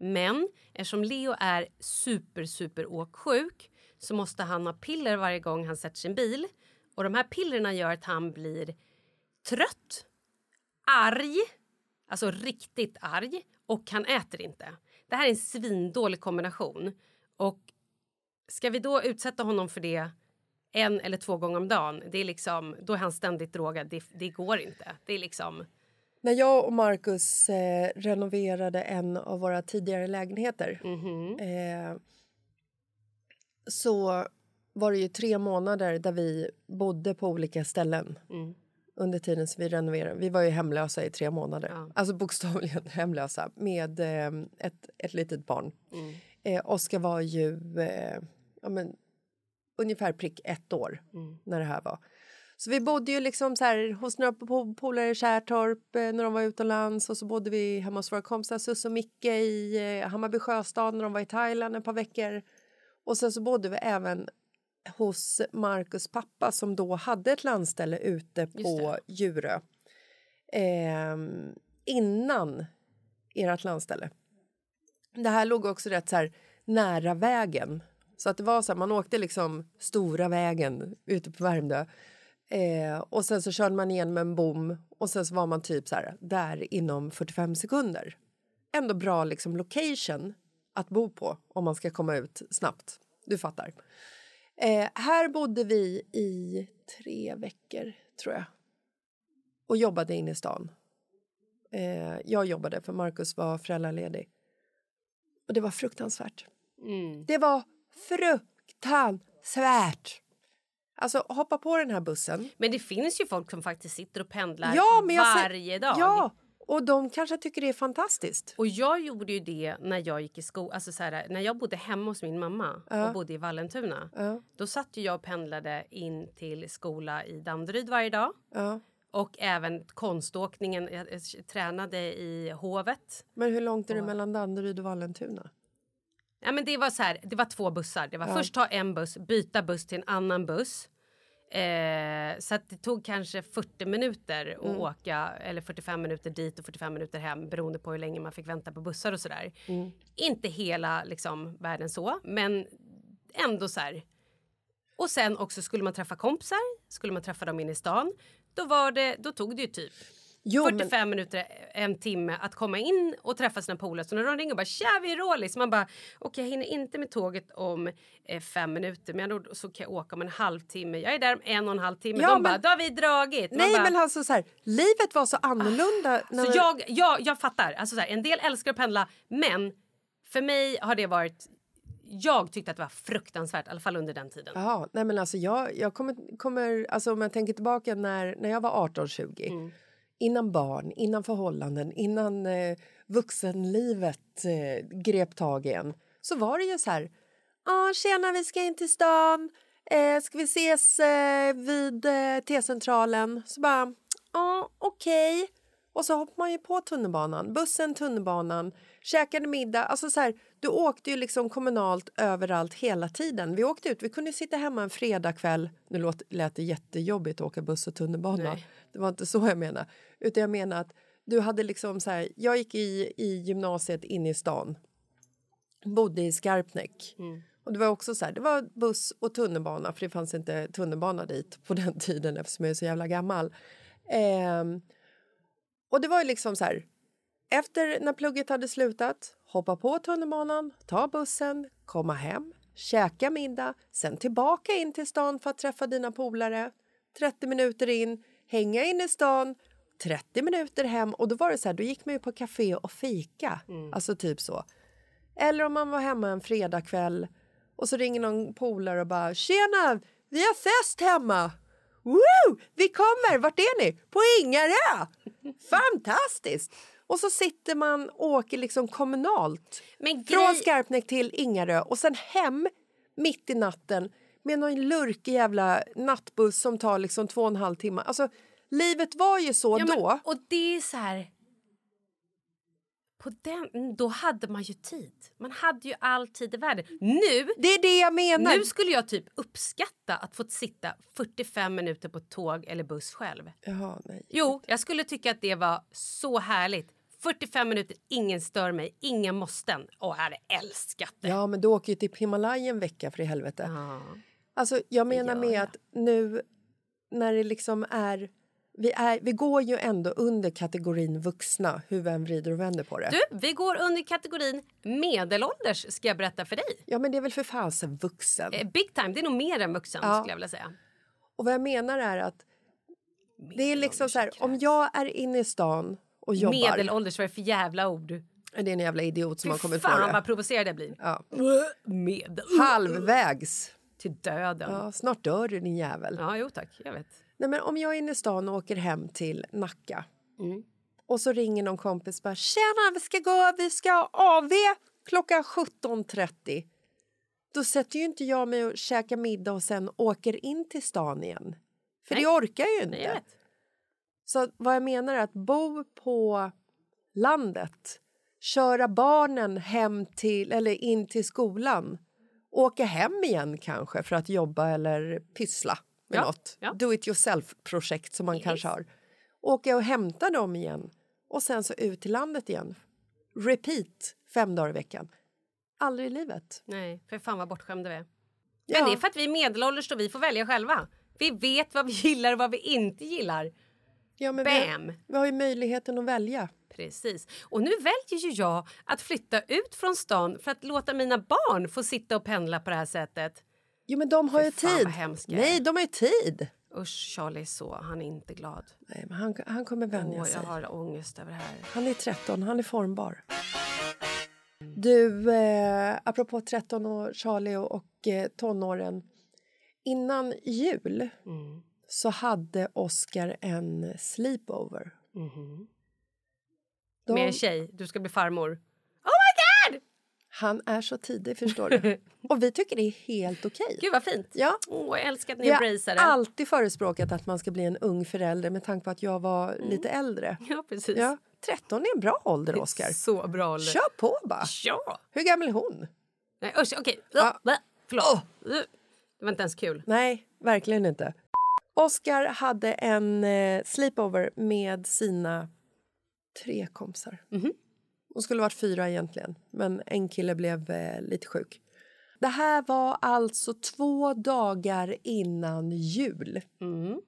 Men eftersom Leo är super, super åksjuk så måste han ha piller varje gång han sätter sin bil. Och de här pillerna gör att han blir trött, arg, alltså riktigt arg och han äter inte. Det här är en svindålig kombination. Och ska vi då utsätta honom för det en eller två gånger om dagen, det är liksom, då är han ständigt drogad. Det, det går inte. Det är liksom... När jag och Marcus eh, renoverade en av våra tidigare lägenheter Mhm. eh, så var det ju tre månader där vi bodde på olika ställen Mm. Under tiden som vi renoverade. Vi var ju hemlösa i tre månader. Alltså bokstavligen hemlösa med eh, ett, ett litet barn. Mm. Eh, Oskar var ju eh, ja, men, ungefär prick ett år Mm. när det här var. Så vi bodde ju liksom så här hos några po- polare i Kärrtorp eh, när de var utomlands och så bodde vi hemma hos våra kompisar Susse och Micke i eh, Hammarby sjöstad när de var i Thailand ett par veckor. Och sen så bodde vi även hos Marcus pappa som då hade ett landställe ute på Djurö. Ehm, innan ert landställe. Det här låg också rätt så här nära vägen. Så att det var så här, man åkte liksom stora vägen ute på Värmdö. Eh, och sen så körde man igen med en bom och sen så var man typ så här där inom 45 sekunder. ändå bra liksom, location att bo på om man ska komma ut snabbt. Du fattar. Eh, här bodde vi i tre veckor, tror jag och jobbade inne i stan. Eh, jag jobbade, för Markus var föräldraledig. Och det var fruktansvärt. Mm. Det var fruktansvärt! Alltså, hoppa på den här bussen. Men det finns ju folk som faktiskt sitter och pendlar Ja, men jag varje dag. Ja, och de kanske tycker det är fantastiskt. Och jag gjorde ju det när jag gick i skolan. Alltså så här, när jag bodde hemma hos min mamma Ja. och bodde i Vallentuna. Ja. Då satt jag och pendlade in till skola i Danderyd varje dag. Ja. Och även konståkningen. Jag, tränade i Hovet. Men hur långt är det mellan Danderyd och Vallentuna? Ja, men det, var så här, det var två bussar. Det var först ta en buss, byta buss till en annan buss. Eh, så det tog kanske 40 minuter att Mm. åka, eller 45 minuter dit och 45 minuter hem beroende på hur länge man fick vänta på bussar och sådär. Mm. Inte hela liksom, världen så, men ändå så här. Och sen också skulle man träffa kompisar, skulle man träffa dem inne i stan. Då, var det, då tog det ju typ Jo, 45 minuter, en timme att komma in och träffa sina polare. Så när de ringer och bara “tja, vi är Rålis”. Man bara “okej, jag hinner inte med tåget om eh, fem minuter men då, så kan jag åka om en halvtimme. Jag är där om en och en halv timme”. Ja, de men- bara “då har vi dragit”. Man Nej, bara, men alltså så här, livet var så annorlunda. när så jag, jag, jag fattar. Alltså, så här, en del älskar att pendla men för mig har det varit... Jag tyckte att det var fruktansvärt, i alla fall under den tiden. Jaha, nej men alltså jag, jag kommer, kommer, alltså om jag tänker tillbaka när, när jag var 18-20, Mm innan barn, innan förhållanden, innan eh, vuxenlivet eh, grep tag igen, så var det ju så här, ah, tjena vi ska in till stan, eh, ska vi ses eh, vid eh, T-centralen? Så bara, ja okej. Och så hoppade man ju på tunnelbanan, bussen, tunnelbanan, käkade middag. Alltså så här, du åkte ju liksom kommunalt överallt hela tiden. Vi åkte ut, vi kunde sitta hemma en fredagkväll. Nu lät det jättejobbigt att åka buss och tunnelbana. Nej. Det var inte så jag menade. Utan jag menar att du hade liksom så här, jag gick i, i gymnasiet inne i stan. Bodde i Skarpnäck. Och det var också så här, det var buss och tunnelbana för det fanns inte tunnelbana dit på den tiden eftersom jag är så jävla gammal. Ehm, och det var ju liksom så här, efter när plugget hade slutat, hoppa på tunnelbanan, ta bussen, komma hem, käka middag, sen tillbaka in till stan för att träffa dina polare. 30 minuter in, hänga in i stan, 30 minuter hem och då var det så här, då gick man ju på café och fika. Alltså typ så. Eller om man var hemma en fredagkväll och så ringer någon polare och bara “Tjena, vi har fest hemma!” Woo! Vi kommer! Vart är ni? På Ingarö! Fantastiskt! Och så sitter man och åker liksom kommunalt från Skarpnäck till Ingarö och sen hem mitt i natten med någon lurkig jävla nattbuss som tar liksom två och en halv timme. Alltså, livet var ju så Ja, men- då. Och det är så här... På den, då hade man ju tid. Man hade ju all tid i världen. Nu, Det är det jag menar. nu skulle jag typ uppskatta att få sitta 45 minuter på tåg eller buss själv. Jaha, nej. Jo, jag skulle tycka att det var så härligt. 45 minuter, ingen stör mig, inga måsten. Åh, jag hade älskat det. Ja, men du åker ju till Himalaya en vecka för i helvete. Ja. Alltså, jag menar med jag. att nu när det liksom är vi, är... vi går ju ändå under kategorin vuxna, hur än vrider och vänder på det. Du, vi går under kategorin medelålders ska jag berätta för dig. Ja, men det är väl för fasen vuxen. Eh, Big time, det är nog mer än vuxen Ja. skulle jag vilja säga. Och vad jag menar är att det är liksom så här, om jag är inne i stan och jobbar... Medelålders, vad är det för jävla ord? Det är en jävla idiot som har Fy kommit på fan det. vad provocerad jag blir. Ja. Medel... Halvvägs. Till döden. Ja. Ja, snart dör du din jävel. jo tack, jag vet. Nej, men om jag är inne i stan och åker hem till Nacka och så ringer någon kompis och bara “Tjena, vi ska gå, vi ska ha AV klockan 17.30” då sätter ju inte jag mig och käkar middag och sen åker in till stan igen. För Nej. det orkar jag ju inte. Nej. Så vad jag menar är att bo på landet, köra barnen hem till, eller in till skolan åka hem igen kanske för att jobba eller pyssla med Ja, något. ja. Do it yourself-projekt som man Yes. kanske har. Åka och hämta dem igen och sen så ut till landet igen. Repeat fem dagar i veckan. Aldrig i livet. Nej, för fan vad bortskämda vi är. Ja. Men det är för att vi är medelålders och vi får välja själva. Vi vet vad vi gillar och vad vi inte gillar. Ja, men vi, Bam! vi har ju möjligheten att välja. Precis. Och nu väljer ju jag att flytta ut från stan för att låta mina barn få sitta och pendla på det här sättet. Jo, men de har Fy ju tid. Nej, de har ju tid. Usch, Charlie är så. Han är inte glad. Nej, men han, han kommer vänja Åh, sig. jag har ångest över det här. Han är 13, han är formbar. Du, eh, apropå 13 och Charlie och, och eh, tonåren. Innan jul Mm. så hade Oscar en sleepover. Mhm. De- Med en tjej. Du ska bli farmor. Han är så tidig, förstår du. Och vi tycker det är helt okej. Gud, vad fint. Ja. Åh, jag älskar att ni Vi har embracear det. alltid förespråkat att man ska bli en ung förälder med tanke på att jag var lite äldre. Ja, precis. Ja, 13 är en bra ålder, Oscar. Så bra ålder. Kör på bara. Ja! Hur gammal är hon? Nej, usch, okej. Ja. Blä, Förlåt. Det var inte ens kul. Nej, verkligen inte. Oscar hade en eh, sleepover med sina tre kompisar. Mhm. De skulle varit fyra egentligen, men en kille blev eh, lite sjuk. Det här var alltså två dagar innan jul. Mm.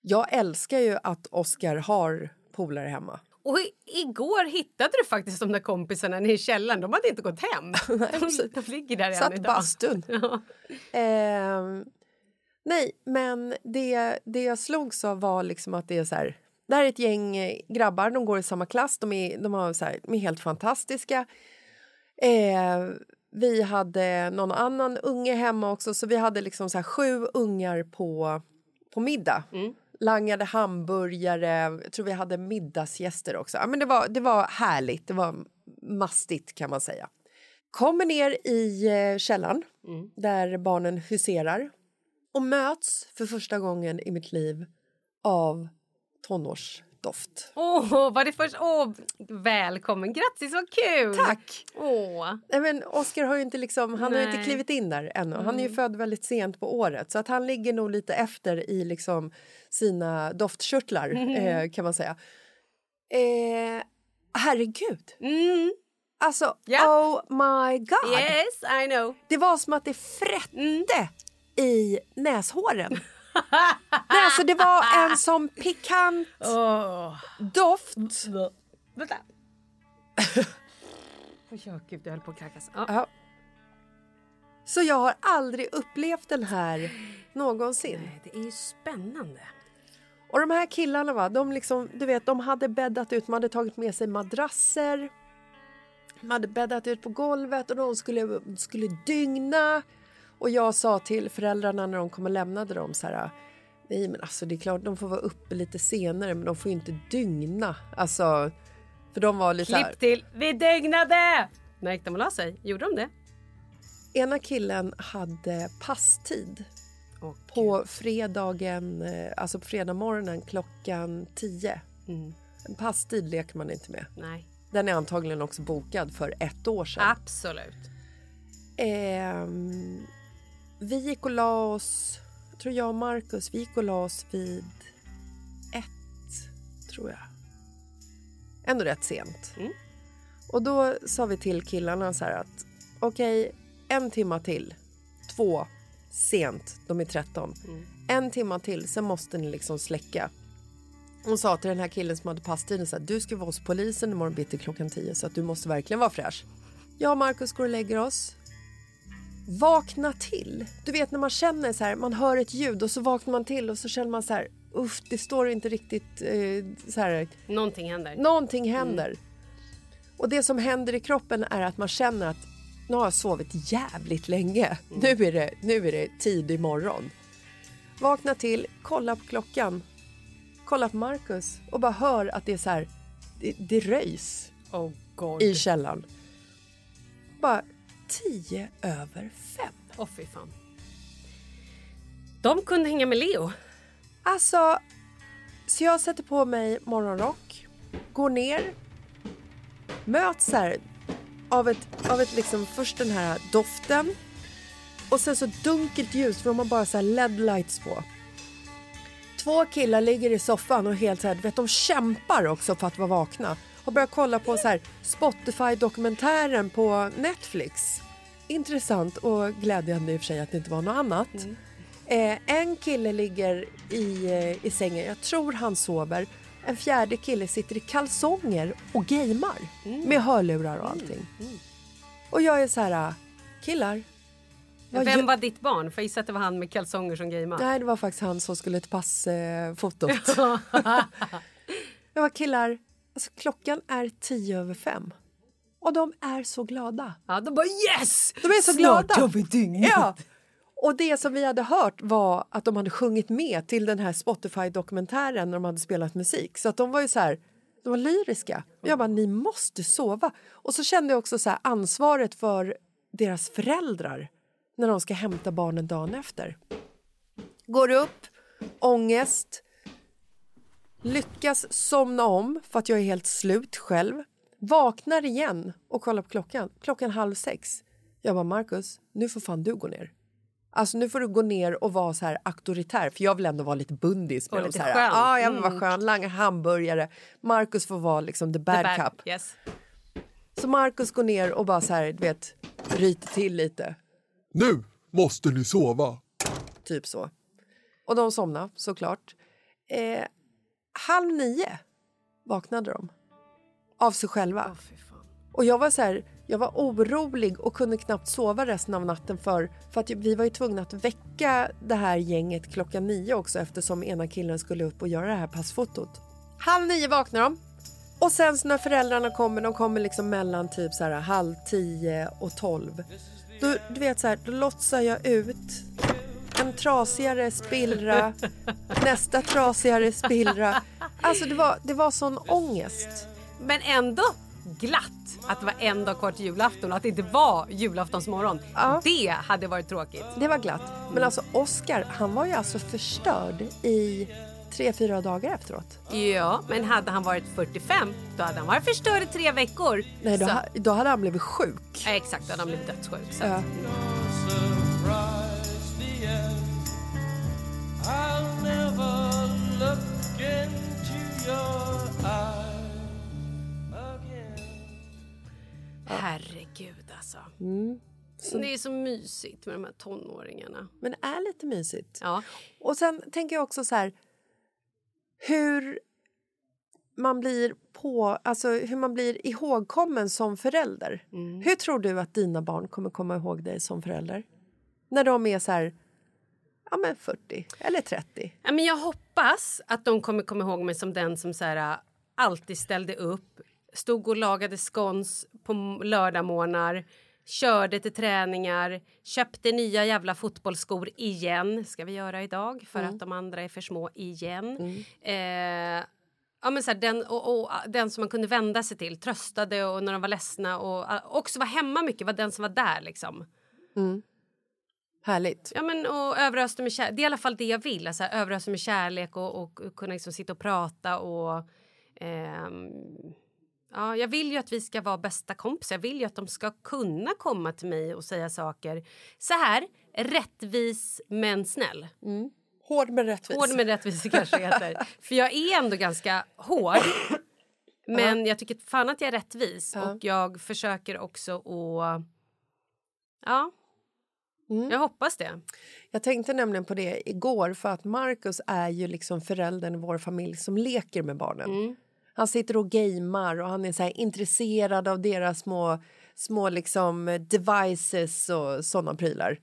Jag älskar ju att Oscar har polare hemma. Och igår hittade du faktiskt de där kompisarna nere i källaren. De hade inte gått hem. de, de ligger där Satt i idag. bastun. Ja. Ehm, nej, men det, det jag slogs av var liksom att det är så här... Det här är ett gäng eh, grabbar, de går i samma klass, de är, de har så här, de är helt fantastiska. Eh, vi hade någon annan unge hemma också, så vi hade liksom så här sju ungar på, på middag. Langade hamburgare, jag tror vi hade middagsgäster också. Ja, men det, var, det var härligt, det var mastigt kan man säga. Kommer ner i eh, källaren där barnen huserar och möts för första gången i mitt liv av tonårsdoft. Åh, var det först? Åh, välkommen! Grattis, vad kul! Tack! Åh. Nej, men Oscar har ju inte, liksom, han har inte klivit in där ännu. Han är ju född väldigt sent på året så att han ligger nog lite efter i liksom sina doftkörtlar eh, kan man säga. Eh, herregud! Mm. Alltså, Japp. oh my god! Yes, I know. Det var som att det frätte i näshåren. Nej, alltså det var en sån pikant Åh. doft. Vänta. Ja, gud, jag höll på att kräkas. Ja. Ja. Så jag har aldrig upplevt den här någonsin. Nej, Det är ju spännande. Och de här killarna, va, de, liksom, du vet, de hade bäddat ut, de hade tagit med sig madrasser. De hade bäddat ut på golvet och de skulle, skulle dygna. Och jag sa till föräldrarna när de kom och lämnade dem så här... Nej, men alltså det är klart de får vara uppe lite senare men de får inte dygna. Alltså, för de var lite så här... Klipp till. Vi dygnade! När gick de och la sig? Gjorde de det? Ena killen hade passtid Åh, på fredagen, eh, alltså på fredag morgonen klockan 10. Mm. En passtid leker man inte med. Nej, Den är antagligen också bokad för ett år sedan. absolut. Ehm, vi gick och la oss, jag tror jag och Marcus, vi gick och la oss vid ett, tror jag. Ändå rätt sent. Mm. Och då sa vi till killarna så här att okej, en timma till. Två, sent, de är 13. En timma till, sen måste ni liksom släcka. Hon sa till den här killen som hade passtiden så här, du ska vara hos polisen imorgon bitti klockan 10 så att du måste verkligen vara fräsch. Jag och Marcus går och lägger oss. Vakna till. Du vet när man känner så här, man hör ett ljud och så vaknar man till och så känner man så här, uff, det står inte riktigt eh, så här, Någonting händer. någonting händer. Och det som händer i kroppen är att man känner att nu har jag sovit jävligt länge. Nu, är det, nu är det tidig morgon. Vakna till, kolla på klockan, kolla på Marcus och bara hör att det är så här, det, det röjs Oh i källaren. Bara tio över fem. Åh fy fan. De kunde hänga med Leo. Alltså, så jag sätter på mig morgonrock, går ner, möts här av ett, av ett liksom först den här doften och sen så dunkelt ljus för de har bara så här LED-lights på. Två killar ligger i soffan och helt så här, vet, de kämpar också för att vara vakna och börjar kolla på så här Spotify-dokumentären på Netflix. Intressant och glädjande i och för sig att det inte var något annat. Eh, en kille ligger i, eh, i sängen, jag tror han sover. En fjärde kille sitter i kalsonger och gamer med hörlurar och allting. Och jag är så här, killar. Vem var ditt barn? För jag gissar att det var han med kalsonger som gameade. Nej, det var faktiskt han som skulle till passfotot. jag var killar, alltså, klockan är tio över fem. Och de är så glada. Ja, de bara yes! De är så Snart glada. har vi dygnet. Ja. Och det som vi hade hört var att de hade sjungit med till den här Spotify-dokumentären när de hade spelat musik. Så att de var ju så här, de var lyriska. Och jag bara, ni måste sova. Och så kände jag också så här ansvaret för deras föräldrar när de ska hämta barnen dagen efter. Går upp, ångest, lyckas somna om för att jag är helt slut själv. Vaknar igen och kollar på klockan. Klockan halv sex. Jag bara, Marcus, nu får fan du gå ner. Alltså nu får du gå ner och vara så här auktoritär för jag vill ändå vara lite bundis med Och dem. lite så här, skön. Ja, jag vill vara Mm. skön, langa hamburgare. Marcus får vara liksom the bad, The bad- cup. Yes. Så Marcus går ner och bara så här, du vet, ryter till lite. Nu måste ni sova. Typ så. Och de somnade såklart. Eh, halv nio vaknade de. Av sig själva. och jag var så här, jag var orolig och kunde knappt sova resten av natten för, för att vi var ju tvungna att väcka det här gänget klockan nio också eftersom ena killen skulle upp och göra det här passfotot. Halv nio vaknar de. Och sen så när föräldrarna kommer, de kommer liksom mellan typ så här halv tio och tolv. Då, du vet så här, då lotsar jag ut en trasigare spillra, nästa trasigare spillra. Alltså det var, det var sån ångest. Men ändå glatt att det var en dag kvar till julafton och att det inte var julaftonsmorgon. Det hade varit tråkigt. Det var glatt. Men alltså Oscar, han var ju alltså förstörd i tre, fyra dagar efteråt. Ja, men hade han varit 45 då hade han varit förstörd i tre veckor. Nej, då, ha- då hade han blivit sjuk. Ja, exakt, då hade han blivit dödssjuk. Så. Ja. I'll never look into your eyes again. Herregud alltså. Mm. Så- Det är så mysigt med de här tonåringarna. Men det är lite mysigt. Ja. Och sen tänker jag också så här hur man blir på, alltså hur man blir ihågkommen som förälder. Mm. Hur tror du att dina barn kommer komma ihåg dig som förälder? När de är så här, ja men 40 eller 30. Ja, men jag hoppas att de kommer komma ihåg mig som den som så här, äh, alltid ställde upp, stod och lagade scones på lördagmorgnar, körde till träningar, köpte nya jävla fotbollsskor igen, ska vi göra idag för Mm. att de andra är för små igen. Eh, ja, men så här, den, och, och, den som man kunde vända sig till, tröstade och när de var ledsna och äh, också var hemma mycket, var den som var där liksom. Mm. Härligt. Ja, men, och överösa med kärlek. Det är i alla fall det jag vill. Alltså, överösa med kärlek och, och, kunna liksom sitta och prata. Och, ehm, ja, jag vill ju att vi ska vara bästa kompisar. Jag vill ju att de ska kunna komma till mig och säga saker. Så här, rättvis men snäll. Hård men rättvis. Hård men rättvis kanske heter. För jag är ändå ganska hård. Men jag tycker fan att jag är rättvis. Ja. Och jag försöker också att... Ja. Jag hoppas det. Jag tänkte nämligen på det igår för att Marcus är ju liksom föräldern i vår familj som leker med barnen. Han sitter och gamer och han är så intresserad av deras små, små liksom devices och såna prylar.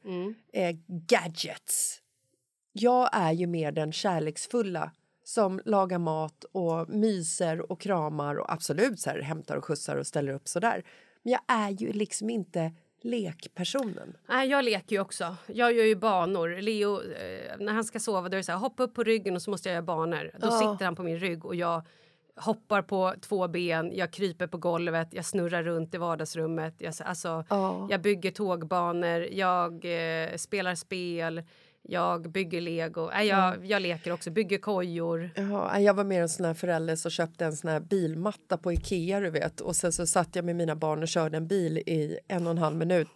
Eh, gadgets. Jag är ju mer den kärleksfulla som lagar mat och myser och kramar och absolut så här, hämtar och skjutsar och ställer upp sådär. Men jag är ju liksom inte lekpersonen. Nej, jag leker ju också. Jag gör ju banor. Leo, eh, när han ska sova, då är det så här, hoppa upp på ryggen och så måste jag göra banor. Då Ja. sitter han på min rygg och jag hoppar på två ben, jag kryper på golvet, jag snurrar runt i vardagsrummet. Jag, alltså, Ja. jag bygger tågbanor, jag eh, spelar spel, jag bygger lego. Nej, jag, jag leker också, bygger kojor. Jaha, jag var mer en sån här förälder som köpte en sån här bilmatta på Ikea du vet. Och sen så satt jag med mina barn och körde en bil i en och en halv minut.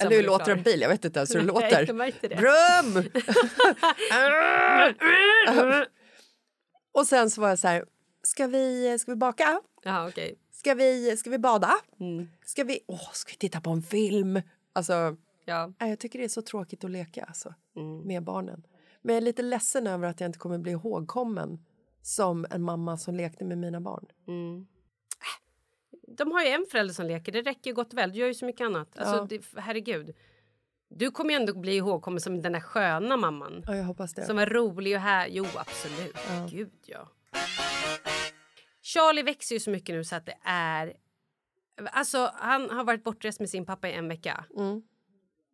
Eller hur låter en bil? Jag vet inte ens hur det låter. Brum! och sen så var jag så här, ska vi, ska vi baka? Ja, okej. Ska vi, ska vi bada? Mm. Ska vi, åh, ska vi titta på en film? Alltså, Ja. Nej, Jag tycker det är så tråkigt att leka alltså, Mm. med barnen. Men jag är lite ledsen över att jag inte kommer bli ihågkommen som en mamma som lekte med mina barn. Mm. De har ju en förälder som leker, det räcker ju gott väl. Du gör ju så mycket annat. Alltså, Ja. det, herregud. Du kommer ju ändå bli ihågkommen som den där sköna mamman. Ja, jag hoppas det. Som var rolig och här. Jo, absolut. Ja. Gud, ja. Charlie växer ju så mycket nu så att det är... Alltså, han har varit bortrest med sin pappa i en vecka. Mm.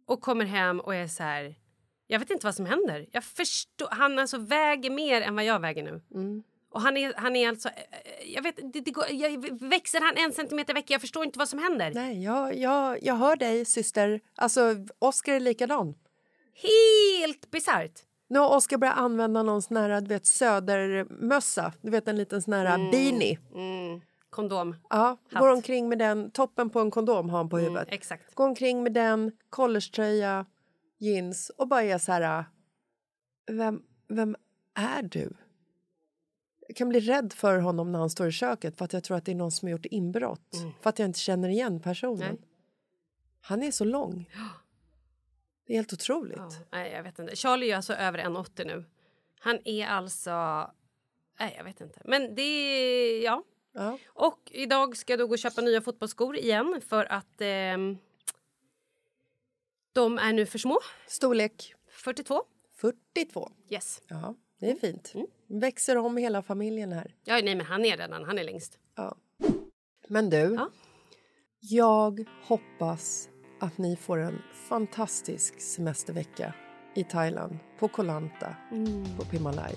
Och kommer hem och är så här... Jag vet inte vad som händer. Jag förstår, han alltså väger mer än vad jag väger nu. Mm. Och han är, han är alltså... eh, Jag vet, det, det går, jag, växer han en centimeter i veckan? Jag förstår inte vad som händer. Nej, jag, jag, jag hör dig, syster. Alltså, Oskar är likadan. Helt bisarrt. Nu har Oskar börjat använda någon sån här, du vet, södermössa. Du vet, en liten sån här beanie. Mm. Kondom. Ja, går omkring med den. Toppen på en kondom har han på huvudet. Mm, exakt. Går omkring med den, collegetröja, jeans och bara är så här... Vem, vem är du? Jag kan bli rädd för honom när han står i köket för att jag tror att det är någon som har gjort inbrott. För att jag inte känner igen personen. Nej. Han är så lång. Det är helt otroligt. Ja, nej, jag vet inte. Charlie är alltså över 1,80 nu. Han är alltså... Nej, jag vet inte. Men det... Ja. Ja. Och idag ska jag då gå och köpa nya fotbollsskor igen för att ehm, de är nu för små. Storlek 42. 42. Yes. Ja, det är fint. Växer om hela familjen här. Ja, nej, men han är redan. Han är längst. Ja. Men du, jag hoppas att ni får en fantastisk semestervecka i Thailand, på Koh Lanta, på Pimalaj.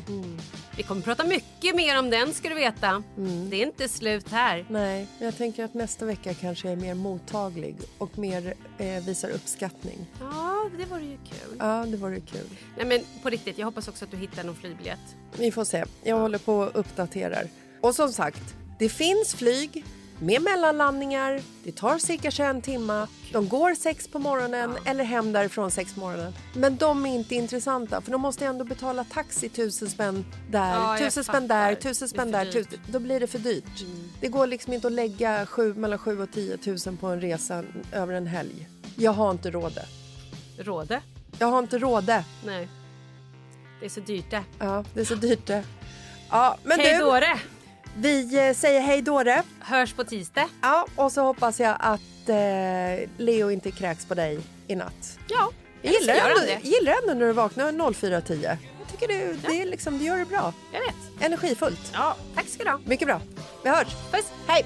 Vi kommer prata mycket mer om den ska du veta. Det är inte slut här. Nej, men jag tänker att nästa vecka kanske är mer mottaglig och mer eh, visar uppskattning. Ja, det vore ju kul. Ja, det vore kul. Nej, men på riktigt, jag hoppas också att du hittar någon flygbiljett. Vi får se. Jag håller på och uppdaterar. Och som sagt, det finns flyg med mellanlandningar. Det tar cirka 21 timmar. De går sex på morgonen eller hem därifrån sex på morgonen. Men de är inte intressanta för de måste ändå betala taxi tusen spänn där, Ja, tusen spänn där, tusen spänn där. Tusen, då blir det för dyrt. Det går liksom inte att lägga sju, mellan 7 och 10 tusen på en resa över en helg. Jag har inte råd. Råde? Jag har inte råd. Nej. Det är så dyrt det. Ja, det är så dyrt det. Ja, men Hej du, då det. Vi eh, säger hej då det. Hörs på tisdag. Ja, och så hoppas jag att eh, Leo inte kräks på dig i natt. Ja, Jag gillar ändå, det. gillar ändå när du vaknar 04.10. Jag tycker du, det är liksom, du gör det bra. Jag vet. Energifullt. Ja, tack ska du ha. Mycket bra. Vi hörs. Puss. Hej!